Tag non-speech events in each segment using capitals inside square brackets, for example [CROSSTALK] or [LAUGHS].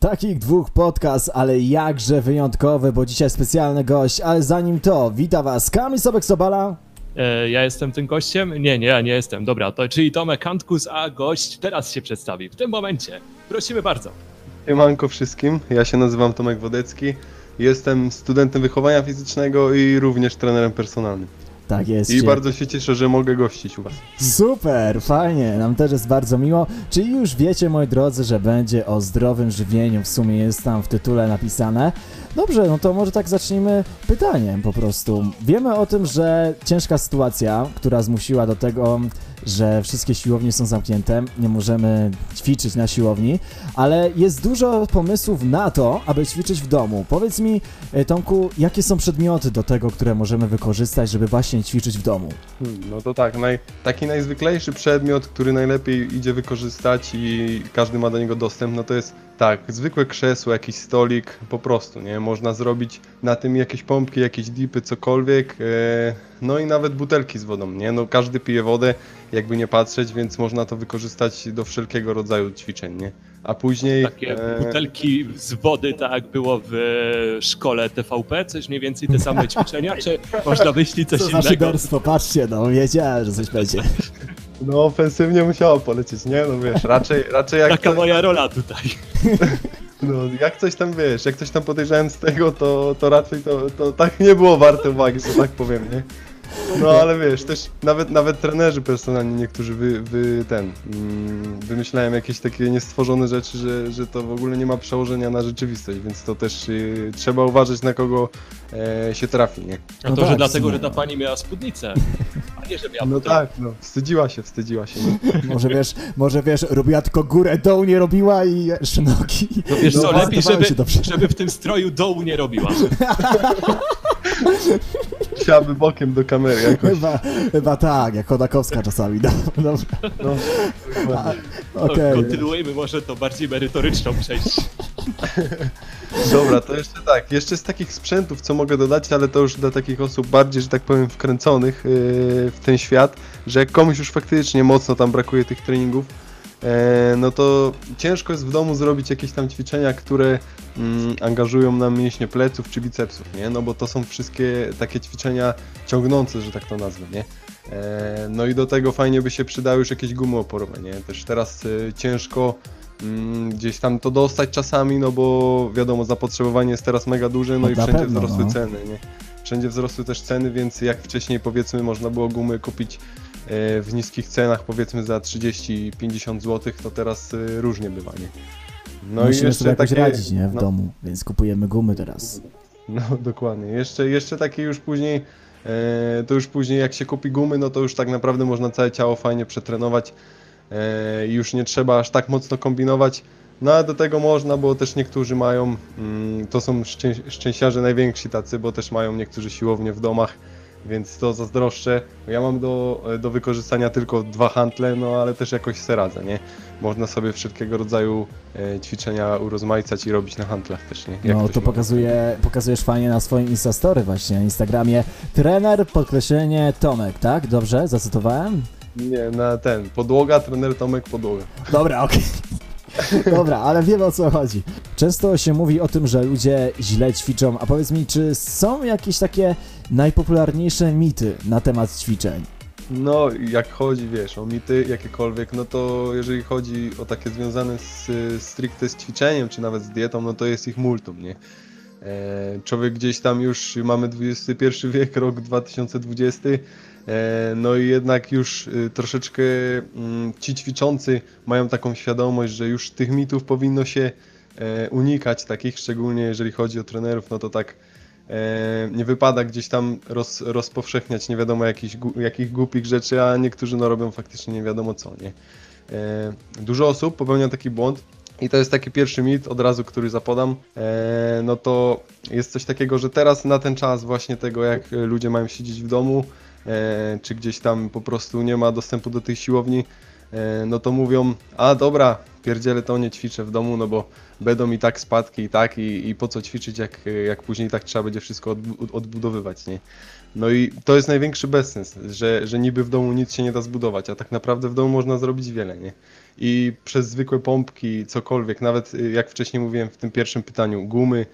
Takich dwóch podcast, ale jakże wyjątkowy, bo dzisiaj specjalny gość, ale zanim to, wita was Kamil Sobek Sobala. E, ja jestem tym gościem? Nie, nie, ja nie jestem. Dobra, to czyli Tomek Kantkus, a gość teraz się przedstawi. W tym momencie. Prosimy bardzo. Siemanko wszystkim, ja się nazywam Tomek Wodecki, jestem studentem wychowania fizycznego i również trenerem personalnym. Tak jest. I bardzo się cieszę, że mogę gościć u Was. Super, fajnie, nam też jest bardzo miło. Czyli już wiecie, moi drodzy, że będzie o zdrowym żywieniu, w sumie jest tam w tytule napisane. Dobrze, no to może tak zacznijmy pytaniem po prostu. Wiemy o tym, że ciężka sytuacja, która zmusiła do tego, że wszystkie siłownie są zamknięte, nie możemy ćwiczyć na siłowni, ale jest dużo pomysłów na to, aby ćwiczyć w domu. Powiedz mi, e, Tomku, jakie są przedmioty do tego, które możemy wykorzystać, żeby właśnie ćwiczyć w domu? Hmm, No to tak, naj, taki najzwyklejszy przedmiot, który najlepiej idzie wykorzystać i każdy ma do niego dostęp, no to jest tak, zwykłe krzesło, jakiś stolik, po prostu, nie? Można zrobić na tym jakieś pompki, jakieś dipy, cokolwiek, e, no i nawet butelki z wodą, nie? No każdy pije wodę, jakby nie patrzeć, więc można to wykorzystać do wszelkiego rodzaju ćwiczeń, nie? A później... Takie e, butelki z wody, tak było w szkole TVP, coś mniej więcej te same ćwiczenia, czy można myśleć coś Co za innego? szyderstwo, patrzcie, no wiedziałem, że coś będzie. No ofensywnie musiało polecieć, nie? No wiesz, raczej, raczej jak, Taka coś, moja rola tutaj. [LAUGHS] no, jak coś tam wiesz, jak coś tam podejrzałem z tego, to, to raczej to, to tak nie było warte uwagi, że tak powiem, nie? No ale wiesz, też nawet, nawet trenerzy personalni niektórzy wy, wy ten, mm, wymyślają jakieś takie niestworzone rzeczy, że, że to w ogóle nie ma przełożenia na rzeczywistość, więc to też y, trzeba uważać na kogo e, się trafi, nie? A No to, że tak, dlatego, że ta pani miała spódnicę, a nie, że miała No butelkę. tak, no, wstydziła się, wstydziła się. No. Może wiesz, może wiesz, robiła tylko górę, dołu nie robiła i nogi. No wiesz No, co, lepiej, prezentowały żeby, się dobrze. żeby w tym stroju dołu nie robiła. Siaby bokiem do kamery jakoś. Chyba, chyba tak, jak Chodakowska czasami, no, dobra, No, dokładnie. okej. Kontynuujmy może to bardziej merytoryczną część. Dobra, to jeszcze tak, jeszcze z takich sprzętów, co mogę dodać, ale to już dla takich osób bardziej, że tak powiem, wkręconych yy, w ten świat, że jak komuś już faktycznie mocno tam brakuje tych treningów, no to ciężko jest w domu zrobić jakieś tam ćwiczenia, które mm, angażują nam mięśnie pleców czy bicepsów, nie? No bo to są wszystkie takie ćwiczenia ciągnące, że tak to nazwę, nie? E, No i do tego fajnie by się przydały już jakieś gumy oporowe, nie? Też teraz y, ciężko mm, gdzieś tam to dostać czasami, no bo wiadomo, zapotrzebowanie jest teraz mega duże, no No i wszędzie pewno, wzrosły no. ceny, nie? Wszędzie wzrosły też ceny, więc jak wcześniej powiedzmy można było gumy kupić e, w niskich cenach, powiedzmy za 30-50 zł, to teraz y, różnie bywa, nie? No Musimy sobie jakoś radzić, nie, w no, domu, więc kupujemy gumy teraz. no dokładnie. Jeszcze, jeszcze takie już później, e, to już później jak się kupi gumy, no to już tak naprawdę można całe ciało fajnie przetrenować. E, i już nie trzeba aż tak mocno kombinować. No a do tego można, bo też niektórzy mają, mm, to są szczę, szczęściarze najwięksi tacy, bo też mają niektórzy siłownie w domach, więc to zazdroszczę. Ja mam do, do wykorzystania tylko dwa hantle, no ale też jakoś se radzę, nie? Można sobie wszelkiego rodzaju e, ćwiczenia urozmaicać i robić na hantlach też, nie? Jak No to pokazuje, pokazujesz fajnie na swoim Instastory właśnie, na Instagramie. Trener, podkreślenie Tomek, tak? Dobrze, zacytowałem? Nie, na ten, podłoga, trener Tomek podłoga. Dobra, okej. [LAUGHS] Dobra, ale wiemy o co chodzi. Często się mówi o tym, że ludzie źle ćwiczą, a powiedz mi, czy są jakieś takie najpopularniejsze mity na temat ćwiczeń? No, jak chodzi, wiesz, o mity jakiekolwiek, no to jeżeli chodzi o takie związane z stricte z ćwiczeniem, czy nawet z dietą, no to jest ich multum, nie? E, człowiek gdzieś tam już, mamy XXI wiek, rok 2020, e, no i jednak już y, troszeczkę mm, ci ćwiczący mają taką świadomość, że już tych mitów powinno się e, unikać, takich szczególnie jeżeli chodzi o trenerów, no to tak e, nie wypada gdzieś tam roz, rozpowszechniać nie wiadomo jakich, jakich głupich rzeczy, a niektórzy no robią faktycznie nie wiadomo co, nie? E, dużo osób popełnia taki błąd i to jest taki pierwszy mit od razu, który zapodam, e, no to jest coś takiego, że teraz na ten czas właśnie tego, jak ludzie mają siedzieć w domu, e, czy gdzieś tam po prostu nie ma dostępu do tych siłowni, e, no to mówią, a dobra, pierdzielę to nie ćwiczę w domu, no bo będą i tak spadki i tak i, i po co ćwiczyć, jak, jak później tak trzeba będzie wszystko odbu- odbudowywać, nie? No i to jest największy bezsens, że, że niby w domu nic się nie da zbudować, a tak naprawdę w domu można zrobić wiele, nie? i przez zwykłe pompki, cokolwiek, nawet y, jak wcześniej mówiłem w tym pierwszym pytaniu, gumy,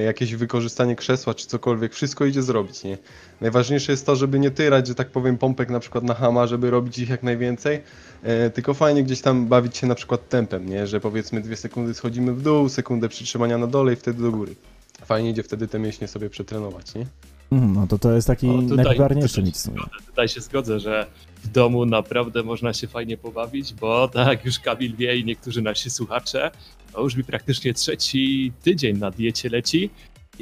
jakieś wykorzystanie krzesła czy cokolwiek, wszystko idzie zrobić, nie? Najważniejsze jest to, żeby nie tyrać, że tak powiem, pompek na przykład na hama, żeby robić ich jak najwięcej, e, tylko fajnie gdzieś tam bawić się na przykład tempem, nie? Że powiedzmy dwie sekundy schodzimy w dół, sekundę przytrzymania na dole i wtedy do góry. Fajnie idzie wtedy te mięśnie sobie przetrenować, nie? Mm, no to to jest taki O, tutaj- najpopularniejszy mit Tutaj się zgodzę, że w domu naprawdę można się fajnie pobawić, bo tak już Kamil wie i niektórzy nasi słuchacze, to już mi praktycznie trzeci tydzień na diecie leci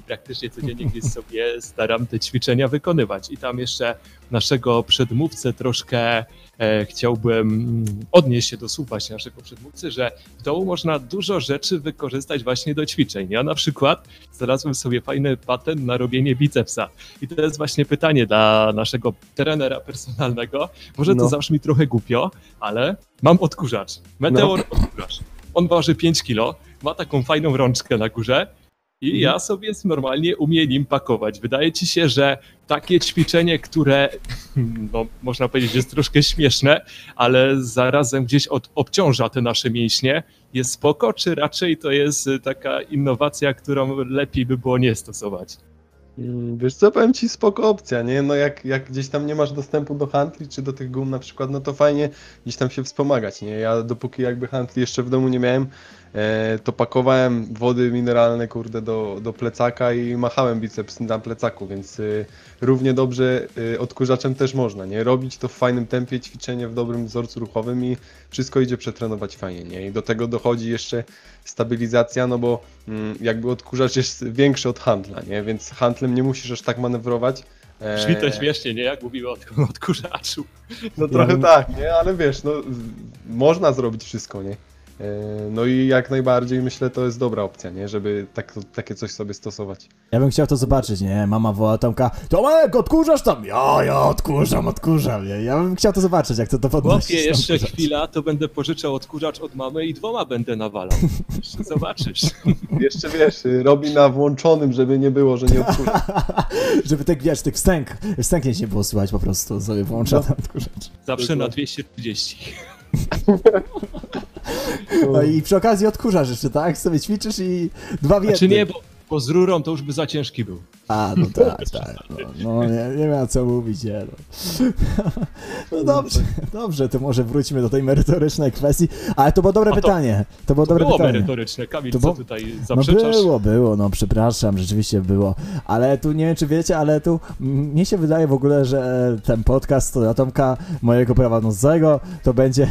i praktycznie codziennie gdzieś sobie staram te ćwiczenia wykonywać. I tam jeszcze naszego przedmówcę troszkę e, chciałbym mm, odnieść się do słów właśnie naszego przedmówcy, że w domu można dużo rzeczy wykorzystać właśnie do ćwiczeń. Ja na przykład znalazłem sobie fajny patent na robienie bicepsa. I to jest właśnie pytanie dla naszego trenera personalnego. Może to No. zabrzmi trochę głupio, ale mam odkurzacz. Meteor odkurzacz. On waży 5 kilo, ma taką fajną rączkę na górze i Mhm. ja sobie normalnie umiem nim pakować. Wydaje ci się, że takie ćwiczenie, które no, można powiedzieć jest troszkę śmieszne, ale zarazem gdzieś od, obciąża te nasze mięśnie, jest spoko, czy raczej to jest y, taka innowacja, którą lepiej by było nie stosować? Mm, Wiesz co, powiem ci spoko opcja, nie? No jak, jak gdzieś tam nie masz dostępu do handli, czy do tych gum na przykład, no to fajnie gdzieś tam się wspomagać, nie? Ja dopóki jakby handli jeszcze w domu nie miałem, to pakowałem wody mineralne, kurde, do, do plecaka i machałem biceps na plecaku, więc y, równie dobrze y, odkurzaczem też można, nie? Robić to w fajnym tempie, ćwiczenie w dobrym wzorcu ruchowym i wszystko idzie przetrenować fajnie, nie? I do tego dochodzi jeszcze stabilizacja, no bo mm, jakby odkurzacz jest większy od handla, nie? Więc handlem nie musisz aż tak manewrować. E, Brzmi to śmiesznie, nie? Jak mówimy o tym [LAUGHS] odkurzaczu. No trochę tak, nie? Ale wiesz, no można zrobić wszystko, nie? E, No i jak najbardziej myślę, to jest dobra opcja, nie? Żeby tak, takie coś sobie stosować. Ja bym chciał to zobaczyć, nie? Mama woła Tomka, Tomek, odkurzasz tam? Ja, ja odkurzam, odkurzam, nie? Ja bym chciał to zobaczyć, jak to to podnosić. Chłopie, jeszcze chwila, to będę pożyczał odkurzacz od mamy i dwoma będę nawalał. Jeszcze zobaczysz. [LAUGHS] Jeszcze wiesz, robi na włączonym, żeby nie było, że nie odkurza. [LAUGHS] Żeby tak, wiesz, tych wstęg, wstęknięć nie było słychać po prostu, sobie włącza No. ten odkurzacz. Zawsze na 230. No i przy okazji odkurzasz jeszcze, tak? Sobie ćwiczysz i dwa w Znaczy jednym. nie, bo, bo z rurą to już by za ciężki był. A, no tak, tak. No, no nie, nie co mówić, nie no. No dobrze, dobrze, to może wróćmy do tej merytorycznej kwestii, ale to było dobre to- pytanie. To było To dobre było pytanie. merytoryczne. Kamil, To co było- tutaj No zaprzeczasz? było, było, no przepraszam, rzeczywiście było. Ale tu nie wiem, czy wiecie, ale tu mnie się wydaje w ogóle, że ten podcast to Tomka, mojego prowadzącego, to będzie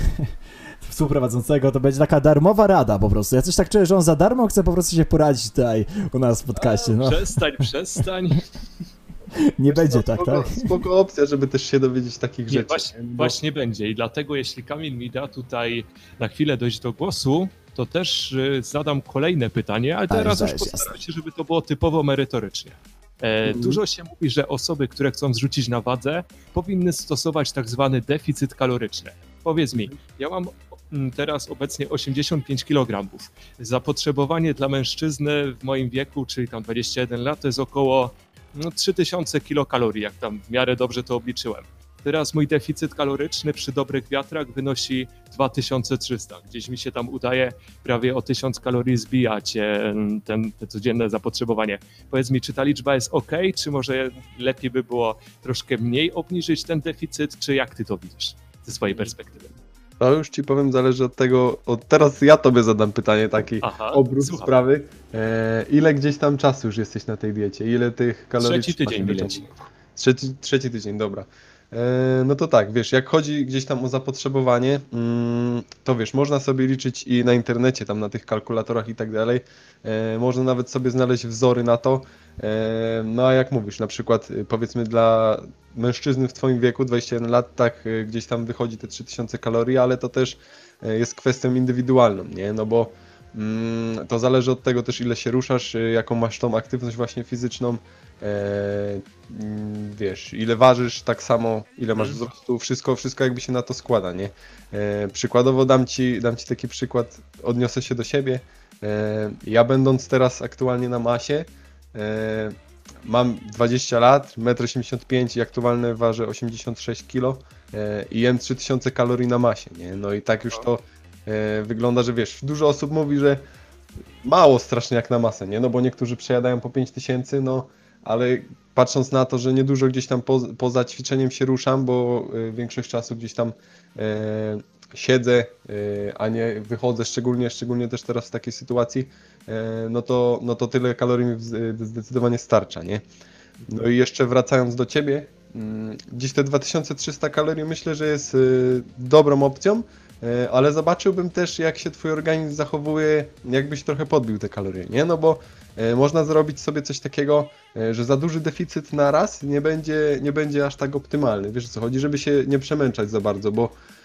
współprowadzącego, to będzie taka darmowa rada po prostu. Ja coś tak czuję, że on za darmo chce po prostu się poradzić tutaj u nas w podcaście. No, Przestań, przestań. [LAUGHS] nie będzie tak, spoko, tak? Spoko opcja, żeby też się dowiedzieć takich Nie, rzeczy. właśnie, Bo- właśnie będzie. I dlatego, jeśli Kamil mi da tutaj na chwilę dojść do głosu, to też y, zadam kolejne pytanie, ale Ale teraz już postaram się, żeby to było typowo merytorycznie. E, Mhm. Dużo się mówi, że osoby, które chcą zrzucić na wadze, powinny stosować tak zwany deficyt kaloryczny. Powiedz mi, ja mam teraz obecnie 85 kg. Zapotrzebowanie dla mężczyzny w moim wieku, czyli tam 21 lat, to jest około no, 3000 kilokalorii, jak tam w miarę dobrze to obliczyłem. Teraz mój deficyt kaloryczny przy dobrych wiatrach wynosi 2300. Gdzieś mi się tam udaje prawie o 1000 kalorii zbijać e, ten, te codzienne zapotrzebowanie. Powiedz mi, czy ta liczba jest ok, czy może lepiej by było troszkę mniej obniżyć ten deficyt, czy jak ty to widzisz ze swojej perspektywy? To już ci powiem, zależy od tego. Od teraz ja tobie zadam pytanie, taki Aha, obrót słucham. sprawy. E, ile gdzieś tam czasu już jesteś na tej diecie? Ile tych kalorii Trzeci tydzień mi leci. Trzeci, trzeci tydzień, dobra. E, no to tak, wiesz, jak chodzi gdzieś tam o zapotrzebowanie, mm, to wiesz, można sobie liczyć i na internecie, tam na tych kalkulatorach i tak dalej. E, można nawet sobie znaleźć wzory na to. E, no a jak mówisz, na przykład y, powiedzmy dla mężczyzny w twoim wieku, 21 lat, tak y, gdzieś tam wychodzi te 3000 kalorii, ale to też e, jest kwestią indywidualną, nie? No bo to zależy od tego też ile się ruszasz, y, jaką masz tą aktywność właśnie fizyczną, e, mm, wiesz, ile ważysz, tak samo, ile masz Mhm. wzrostu, wszystko, wszystko jakby się na to składa, nie? E, przykładowo dam ci, dam ci taki przykład, odniosę się do siebie. E, ja będąc teraz aktualnie na masie, mam 20 lat, 1,85 m i aktualnie ważę 86 kg i jem 3000 kalorii na masie, nie? No i tak już to e, wygląda, że wiesz, dużo osób mówi, że mało strasznie jak na masę, nie? No bo niektórzy przejadają po 5000, no ale patrząc na to, że niedużo gdzieś tam po, poza ćwiczeniem się ruszam, bo y, większość czasu gdzieś tam e, siedzę, e, a nie wychodzę, szczególnie, szczególnie też teraz w takiej sytuacji, e, no, to, no to tyle kalorii mi w- zdecydowanie starcza, nie? No i jeszcze wracając do Ciebie, mm, gdzieś te 2300 kalorii myślę, że jest dobrą opcją, e, ale zobaczyłbym też jak się Twój organizm zachowuje, jakbyś trochę podbił te kalorie, nie? No bo e, można zrobić sobie coś takiego, e, że za duży deficyt na raz nie będzie, nie będzie aż tak optymalny. Wiesz o co chodzi, żeby się nie przemęczać za bardzo, bo e,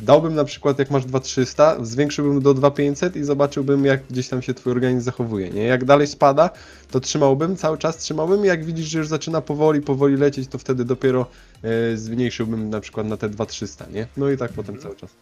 dałbym na przykład jak masz 2300, zwiększyłbym do 2500 i zobaczyłbym jak gdzieś tam się Twój organizm zachowuje, nie? Jak dalej spada, to trzymałbym, cały czas trzymałbym jak widzisz, że już zaczyna powoli, powoli lecieć, to wtedy dopiero e, zmniejszyłbym na przykład na te 2300, nie? No i tak potem cały czas.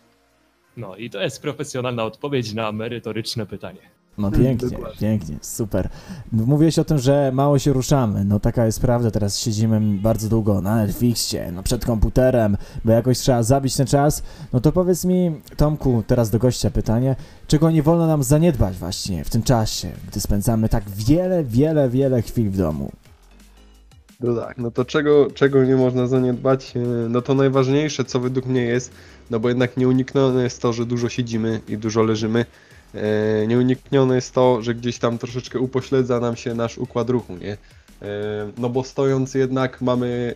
No i to jest profesjonalna odpowiedź na merytoryczne pytanie. No Hmm, pięknie, dokładnie. pięknie, super. Mówiłeś o tym, że mało się ruszamy. No taka jest prawda, teraz siedzimy bardzo długo na Netflixie, no przed komputerem, bo jakoś trzeba zabić ten czas. No to powiedz mi, Tomku, teraz do gościa pytanie, czego nie wolno nam zaniedbać właśnie w tym czasie, gdy spędzamy tak wiele, wiele, wiele chwil w domu? No tak, no to czego, czego nie można zaniedbać? E, No to najważniejsze, co według mnie jest, no bo jednak nieuniknione jest to, że dużo siedzimy i dużo leżymy. E, Nieuniknione jest to, że gdzieś tam troszeczkę upośledza nam się nasz układ ruchu, nie? E, No bo stojąc jednak mamy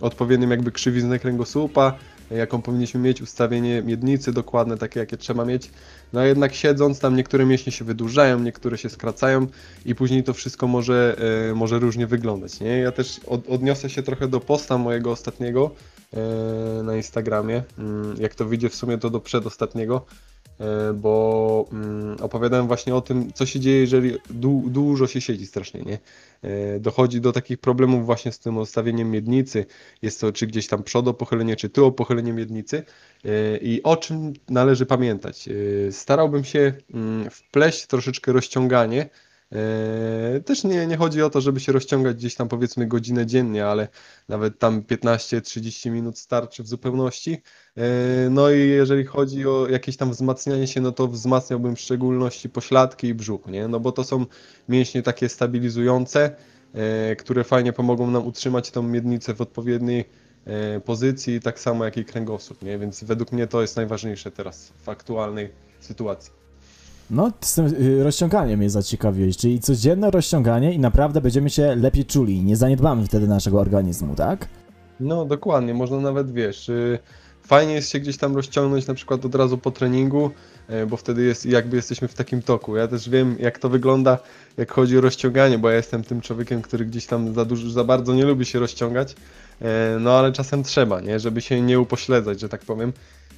e, odpowiednią jakby krzywiznę kręgosłupa, jaką powinniśmy mieć, ustawienie miednicy dokładne, takie jakie trzeba mieć. No a jednak siedząc tam niektóre mięśnie się wydłużają, niektóre się skracają i później to wszystko może, może różnie wyglądać, nie? Ja też od, odniosę się trochę do posta mojego ostatniego na Instagramie, mm, jak to wyjdzie w sumie to do przedostatniego, bo mm, opowiadałem właśnie o tym, co się dzieje, jeżeli du, dużo się siedzi strasznie, nie? E, Dochodzi do takich problemów właśnie z tym ustawieniem miednicy, jest to czy gdzieś tam przodopochylenie, czy tyło pochylenie miednicy e, i o czym należy pamiętać. E, Starałbym się mm, wpleść troszeczkę rozciąganie, E, Też nie, nie chodzi o to, żeby się rozciągać gdzieś tam powiedzmy godzinę dziennie, ale nawet tam 15-30 minut starczy w zupełności. E, No i jeżeli chodzi o jakieś tam wzmacnianie się, no to wzmacniałbym w szczególności pośladki i brzuch, nie? No bo to są mięśnie takie stabilizujące, e, które fajnie pomogą nam utrzymać tą miednicę w odpowiedniej e, pozycji, tak samo jak i kręgosłup, nie? Więc według mnie to jest najważniejsze teraz w aktualnej sytuacji. No, z tym y, rozciąganiem mnie zaciekawiłeś, czyli codzienne rozciąganie i naprawdę będziemy się lepiej czuli, nie zaniedbamy wtedy naszego organizmu, tak? No, dokładnie, można nawet, wiesz, y, fajnie jest się gdzieś tam rozciągnąć na przykład od razu po treningu, e, bo wtedy jest jakby jesteśmy w takim toku. Ja też wiem, jak to wygląda, jak chodzi o rozciąganie, bo ja jestem tym człowiekiem, który gdzieś tam za dużo, za bardzo nie lubi się rozciągać, no ale czasem trzeba, nie, żeby się nie upośledzać, że tak powiem.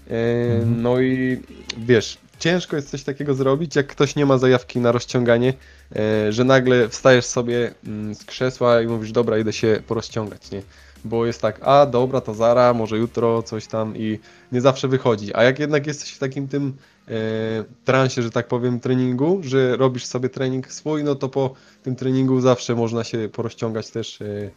Mhm. No i wiesz, ciężko jest coś takiego zrobić, jak ktoś nie ma zajawki na rozciąganie, e, że nagle wstajesz sobie mm, z krzesła i mówisz, dobra, idę się porozciągać, nie? Bo jest tak, a dobra, to zara, może jutro, coś tam i nie zawsze wychodzi. A jak jednak jesteś w takim tym e, transie, że tak powiem, treningu, że robisz sobie trening swój, no to po tym treningu zawsze można się porozciągać też. E,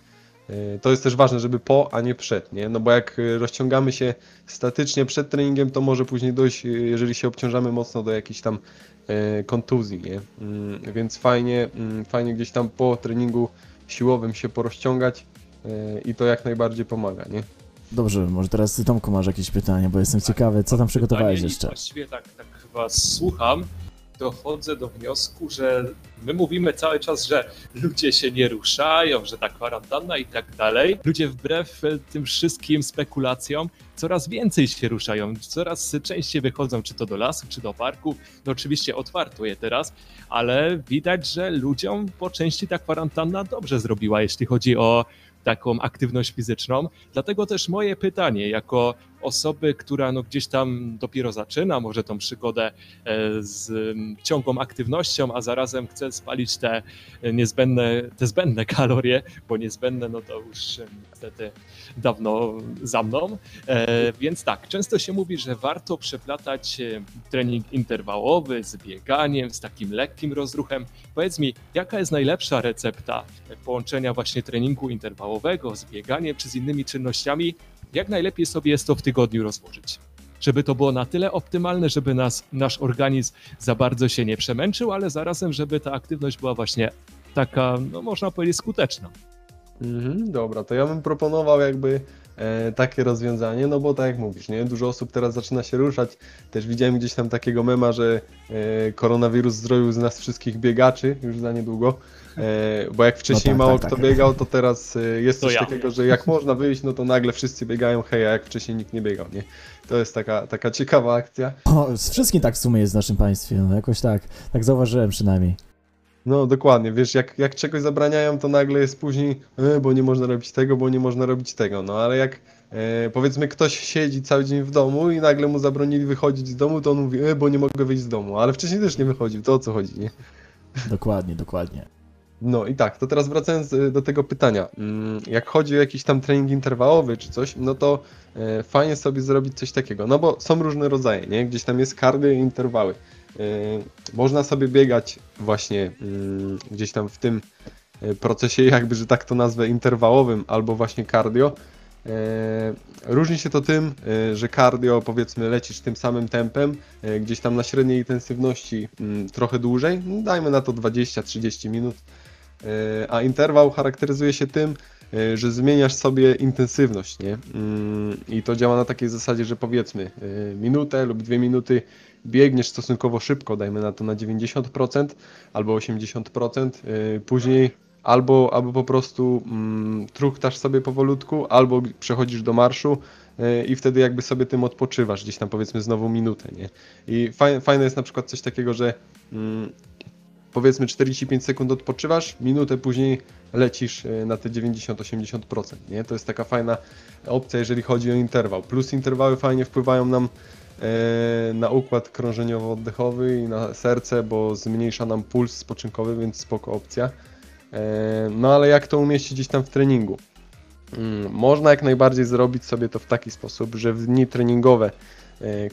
to jest też ważne, żeby po, a nie przed, nie? No bo jak e, rozciągamy się statycznie przed treningiem, to może później dojść, e, jeżeli się obciążamy mocno do jakiejś tam kontuzji, nie? Mm, Więc fajnie, mm, fajnie gdzieś tam po treningu siłowym się porozciągać i to jak najbardziej pomaga, nie? Dobrze, może teraz ty Tomku masz jakieś pytanie, bo jestem ciekawy, co tam przygotowałeś Pytanie jeszcze. Właściwie tak, tak was słucham, dochodzę do wniosku, że my mówimy cały czas, że ludzie się nie ruszają, że ta kwarantanna i tak dalej. Ludzie wbrew tym wszystkim spekulacjom coraz więcej się ruszają, coraz częściej wychodzą, czy to do lasu, czy do parku. No oczywiście otwarto je teraz, ale widać, że ludziom po części ta kwarantanna dobrze zrobiła, jeśli chodzi o taką aktywność fizyczną. Dlatego też moje pytanie, jako osoby, która no gdzieś tam dopiero zaczyna może tą przygodę e, z ciągłą aktywnością, a zarazem chce spalić te niezbędne, te zbędne kalorie, bo niezbędne no to już e, niestety dawno za mną. E, Więc tak, często się mówi, że warto przeplatać trening interwałowy z bieganiem, z takim lekkim rozruchem. Powiedz mi, jaka jest najlepsza recepta połączenia właśnie treningu interwałowego z bieganiem czy z innymi czynnościami? Jak najlepiej sobie jest to w tygodniu rozłożyć? żeby to było na tyle optymalne, żeby nas, nasz organizm za bardzo się nie przemęczył, ale zarazem, żeby ta aktywność była właśnie taka, no można powiedzieć, skuteczna. Mhm, dobra, to ja bym proponował jakby e, takie rozwiązanie, no bo tak jak mówisz, nie? Dużo osób teraz zaczyna się ruszać. Też widziałem gdzieś tam takiego mema, że e, koronawirus zrobił z nas wszystkich biegaczy już za niedługo. E, bo jak wcześniej tak, mało tak, kto tak. biegał, to teraz e, jest To coś ja. takiego, że jak można wyjść, no to nagle wszyscy biegają, hej, a jak wcześniej nikt nie biegał, nie? To jest taka, taka ciekawa akcja. O, z wszystkim tak w sumie jest w naszym państwie, no jakoś tak, tak zauważyłem przynajmniej. No dokładnie, wiesz, jak, jak czegoś zabraniają, to nagle jest później, e, bo nie można robić tego, bo nie można robić tego. No ale jak e, powiedzmy ktoś siedzi cały dzień w domu i nagle mu zabronili wychodzić z domu, to on mówi, e, bo nie mogę wyjść z domu, ale wcześniej też nie wychodził, to o co chodzi, nie? Dokładnie, dokładnie. No i tak, to teraz wracając e, do tego pytania. Mm, Jak chodzi o jakiś tam trening interwałowy czy coś, no to e, fajnie sobie zrobić coś takiego, no bo są różne rodzaje, nie? Gdzieś tam jest cardio i interwały. E, Można sobie biegać właśnie mm, gdzieś tam w tym e, procesie [LAUGHS] jakby, że tak to nazwę, interwałowym albo właśnie cardio. Różni się to tym, że cardio powiedzmy lecisz tym samym tempem, gdzieś tam na średniej intensywności mm, trochę dłużej, no, dajmy na to 20-30 minut, a interwał charakteryzuje się tym, e, że zmieniasz sobie intensywność, nie? Mm, I to działa na takiej zasadzie, że powiedzmy e, minutę lub dwie minuty biegniesz stosunkowo szybko, dajmy na to na 90% albo 80%, e, później albo, albo po prostu mm, truchtasz sobie powolutku, albo przechodzisz do marszu e, i wtedy jakby sobie tym odpoczywasz, gdzieś tam powiedzmy znowu minutę, nie? I fajne, fajne jest na przykład coś takiego, że mm, powiedzmy 45 sekund odpoczywasz, minutę później lecisz e, na te 90-80%, nie? To jest taka fajna opcja, jeżeli chodzi o interwał. Plus interwały fajnie wpływają nam e, na układ krążeniowo-oddechowy i na serce, bo zmniejsza nam puls spoczynkowy, więc spoko opcja. E, No ale jak to umieścić gdzieś tam w treningu? Mm, Można jak najbardziej zrobić sobie to w taki sposób, że w dni treningowe,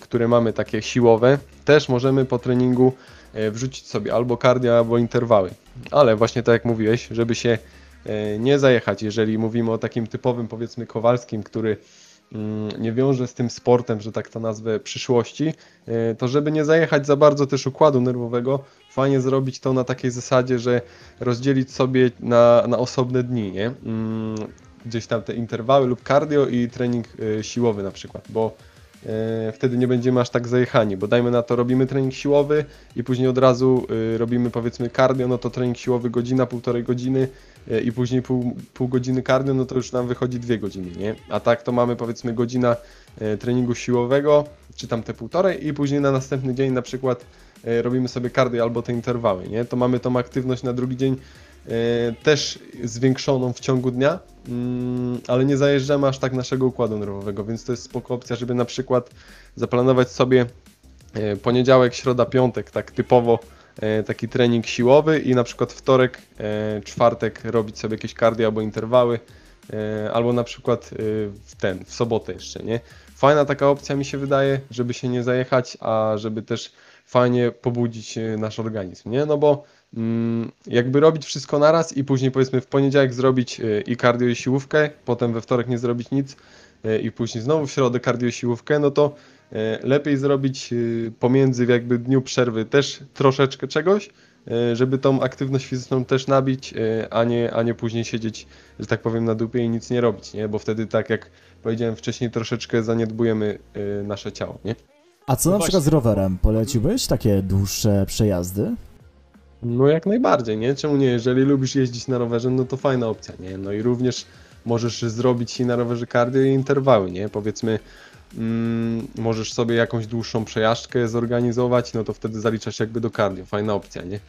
które mamy takie siłowe, też możemy po treningu e, wrzucić sobie albo cardio, albo interwały. Ale właśnie tak jak mówiłeś, żeby się e, nie zajechać, jeżeli mówimy o takim typowym powiedzmy Kowalskim, który mm, nie wiąże z tym sportem, że tak to nazwę, przyszłości, e, to żeby nie zajechać za bardzo też układu nerwowego, fajnie zrobić to na takiej zasadzie, że rozdzielić sobie na, na osobne dni, nie? Mm, Gdzieś tam te interwały lub cardio i trening e, siłowy na przykład, bo e, wtedy nie będziemy aż tak zajechani, bo dajmy na to robimy trening siłowy i później od razu e, robimy powiedzmy cardio, no to trening siłowy godzina, półtorej godziny e, i później pół, pół godziny cardio, no to już nam wychodzi dwie godziny, nie? A tak to mamy powiedzmy godzina e, treningu siłowego, czy tam te półtorej i później na następny dzień na przykład e, robimy sobie cardio albo te interwały, nie? To mamy tą aktywność na drugi dzień e, też zwiększoną w ciągu dnia, mm, ale nie zajeżdżamy aż tak naszego układu nerwowego, więc to jest spoko opcja, żeby na przykład zaplanować sobie e, poniedziałek, środa, piątek, tak typowo e, taki trening siłowy i na przykład wtorek, e, czwartek robić sobie jakieś cardio albo interwały, e, albo na przykład e, w ten, w sobotę jeszcze, nie? Fajna taka opcja mi się wydaje, żeby się nie zajechać, a żeby też fajnie pobudzić e, nasz organizm, nie? No bo jakby robić wszystko naraz i później powiedzmy w poniedziałek zrobić e, i cardio i siłówkę, potem we wtorek nie zrobić nic e, i później znowu w środę cardio i siłówkę, no to e, lepiej zrobić pomiędzy jakby dniu przerwy też troszeczkę czegoś, żeby tą aktywność fizyczną też nabić, a nie, a nie później siedzieć, że tak powiem, na dupie i nic nie robić, nie? Bo wtedy tak jak powiedziałem wcześniej, troszeczkę zaniedbujemy nasze ciało, nie? A co No na przykład z rowerem? Poleciłbyś takie dłuższe przejazdy? No jak najbardziej, nie? Czemu nie? Jeżeli lubisz jeździć na rowerze, no to fajna opcja, nie? No i również możesz zrobić i na rowerze cardio i interwały, nie? Powiedzmy, mm, możesz sobie jakąś dłuższą przejażdżkę zorganizować, no to wtedy zaliczasz jakby do cardio, fajna opcja, nie?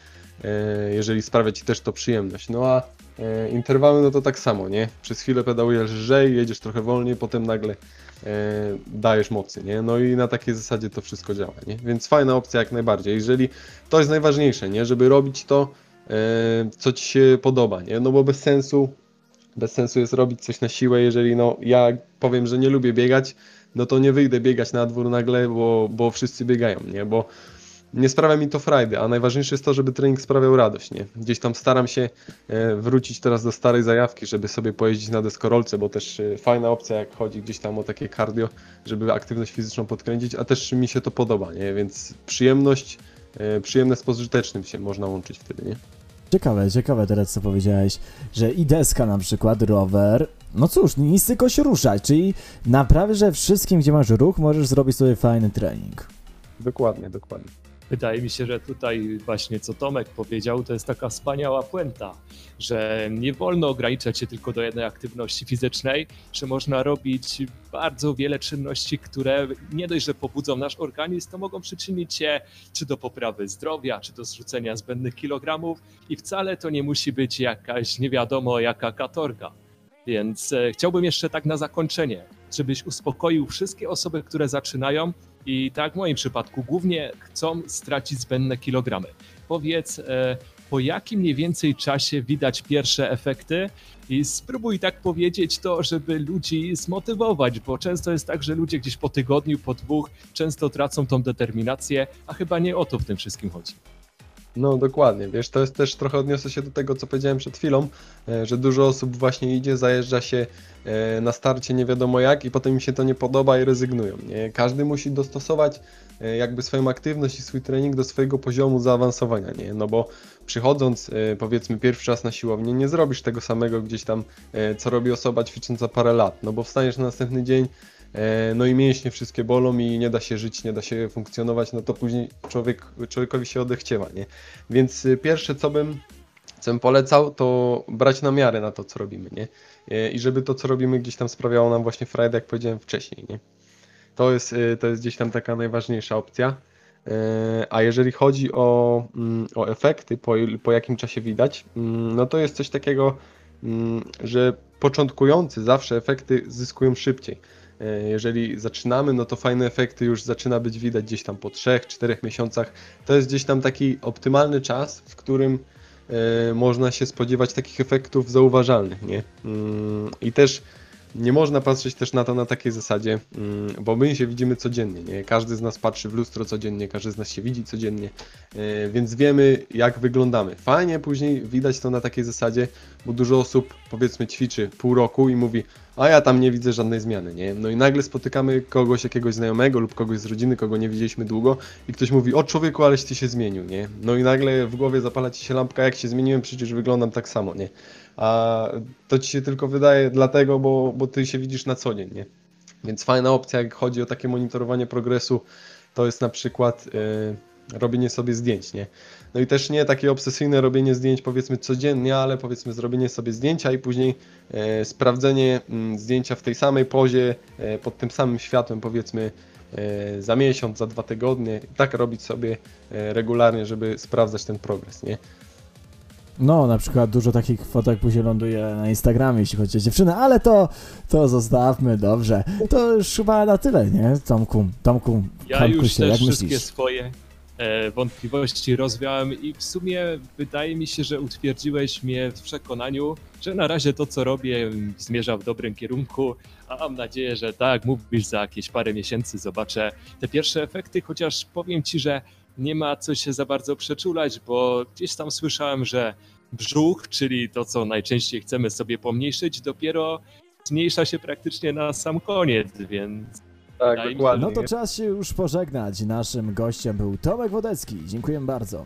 E, jeżeli sprawia Ci też to przyjemność. No a e, interwały, no to tak samo, nie? Przez chwilę pedałujesz lżej, jedziesz trochę wolniej, potem nagle e, dajesz mocy, nie? No i na takiej zasadzie to wszystko działa, nie? Więc fajna opcja jak najbardziej. Jeżeli to jest najważniejsze, nie? Żeby robić to, co Ci się podoba, nie? No bo bez sensu, bez sensu jest robić coś na siłę, jeżeli no ja powiem, że nie lubię biegać, no to nie wyjdę biegać na dwór nagle, bo, bo wszyscy biegają, nie? Bo nie sprawia mi to frajdy, a najważniejsze jest to, żeby trening sprawiał radość, nie? Gdzieś tam staram się e, wrócić teraz do starej zajawki, żeby sobie pojeździć na deskorolce, bo też e, fajna opcja, jak chodzi gdzieś tam o takie cardio, żeby aktywność fizyczną podkręcić, a też mi się to podoba, nie? Więc przyjemność, e, przyjemne z pożytecznym się można łączyć wtedy, nie? Ciekawe, ciekawe teraz co powiedziałeś, że i deska na przykład, rower, no cóż, nic tylko się ruszać, czyli naprawdę, że wszystkim, gdzie masz ruch, możesz zrobić sobie fajny trening. Dokładnie, dokładnie. Wydaje mi się, że tutaj właśnie co Tomek powiedział, to jest taka wspaniała puenta, że nie wolno ograniczać się tylko do jednej aktywności fizycznej, że można robić bardzo wiele czynności, które nie dość, że pobudzą nasz organizm, to mogą przyczynić się czy do poprawy zdrowia, czy do zrzucenia zbędnych kilogramów i wcale to nie musi być jakaś nie wiadomo jaka katorga. Więc e, chciałbym jeszcze tak na zakończenie, żebyś uspokoił wszystkie osoby, które zaczynają i tak w moim przypadku głównie chcą stracić zbędne kilogramy. Powiedz, e, po jakim mniej więcej czasie widać pierwsze efekty i spróbuj tak powiedzieć to, żeby ludzi zmotywować, bo często jest tak, że ludzie gdzieś po tygodniu, po dwóch często tracą tą determinację, a chyba nie o to w tym wszystkim chodzi. No dokładnie, wiesz, to jest też trochę odniosę się do tego, co powiedziałem przed chwilą, e, że dużo osób właśnie idzie, zajeżdża się e, na starcie nie wiadomo jak i potem im się to nie podoba i rezygnują. Nie? Każdy musi dostosować e, jakby swoją aktywność i swój trening do swojego poziomu zaawansowania, nie? No bo przychodząc powiedzmy pierwszy raz na siłownię, nie zrobisz tego samego gdzieś tam, co robi osoba ćwicząca parę lat, no bo wstaniesz na następny dzień, no i mięśnie wszystkie bolą i nie da się żyć, nie da się funkcjonować, no to później człowiek, człowiekowi się odechciewa, nie? Więc y, pierwsze co bym, co bym polecał, to brać na miarę na to, co robimy, nie? E, I żeby to, co robimy gdzieś tam sprawiało nam właśnie frajdę, jak powiedziałem wcześniej, nie? To jest, y, to jest gdzieś tam taka najważniejsza opcja. E, a jeżeli chodzi o, mm, o efekty, po, po jakim czasie widać, mm, no to jest coś takiego, że początkujący zawsze efekty zyskują szybciej. E, jeżeli zaczynamy, no to fajne efekty już zaczyna być widać gdzieś tam po 3-4 miesiącach. To jest gdzieś tam taki optymalny czas, w którym e, można się spodziewać takich efektów zauważalnych, nie? Mm, I też nie można patrzeć też na to na takiej zasadzie, mm, bo my się widzimy codziennie, nie? Każdy z nas patrzy w lustro codziennie, każdy z nas się widzi codziennie, e, więc wiemy jak wyglądamy. Fajnie później widać to na takiej zasadzie, bo dużo osób powiedzmy ćwiczy pół roku i mówi, a ja tam nie widzę żadnej zmiany, nie? No i nagle spotykamy kogoś, jakiegoś znajomego lub kogoś z rodziny, kogo nie widzieliśmy długo i ktoś mówi, o człowieku, aleś ty się zmienił, nie? No i nagle w głowie zapala ci się lampka, jak się zmieniłem, przecież wyglądam tak samo, nie? A to ci się tylko wydaje dlatego, bo, bo ty się widzisz na co dzień, nie? Więc fajna opcja, jak chodzi o takie monitorowanie progresu, to jest na przykład yy, robienie sobie zdjęć, nie? No i też nie takie obsesyjne robienie zdjęć powiedzmy codziennie, ale powiedzmy zrobienie sobie zdjęcia i później e, sprawdzenie mm, zdjęcia w tej samej pozie, e, pod tym samym światłem powiedzmy e, za miesiąc, za dwa tygodnie. Tak robić sobie e, regularnie, żeby sprawdzać ten progres, nie? No, na przykład dużo takich fotek później ląduje na Instagramie, jeśli chodzi o dziewczyny, ale to, to zostawmy, dobrze. To już chyba na tyle, nie? Tomku, Tomku, ja już się, też wszystkie myślisz? swoje E, wątpliwości rozwiałem i w sumie wydaje mi się, że utwierdziłeś mnie w przekonaniu, że na razie to, co robię, zmierza w dobrym kierunku, a mam nadzieję, że tak, mówisz, za jakieś parę miesięcy zobaczę te pierwsze efekty, chociaż powiem ci, że nie ma co się za bardzo przeczulać, bo gdzieś tam słyszałem, że brzuch, czyli to, co najczęściej chcemy sobie pomniejszyć, dopiero zmniejsza się praktycznie na sam koniec, więc tak, dokładnie. No to czas się już pożegnać. Naszym gościem był Tomek Wodecki. Dziękuję bardzo.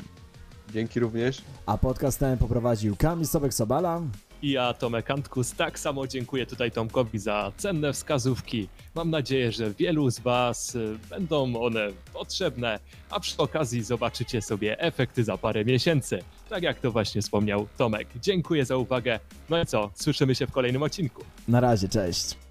Dzięki również. A podcast ten poprowadził Kamil Sobek-Sobala. I ja, Tomek Antkus, tak samo dziękuję tutaj Tomkowi za cenne wskazówki. Mam nadzieję, że wielu z Was y, będą one potrzebne, a przy okazji zobaczycie sobie efekty za parę miesięcy. Tak jak to właśnie wspomniał Tomek. Dziękuję za uwagę. No i co, słyszymy się w kolejnym odcinku. Na razie, cześć.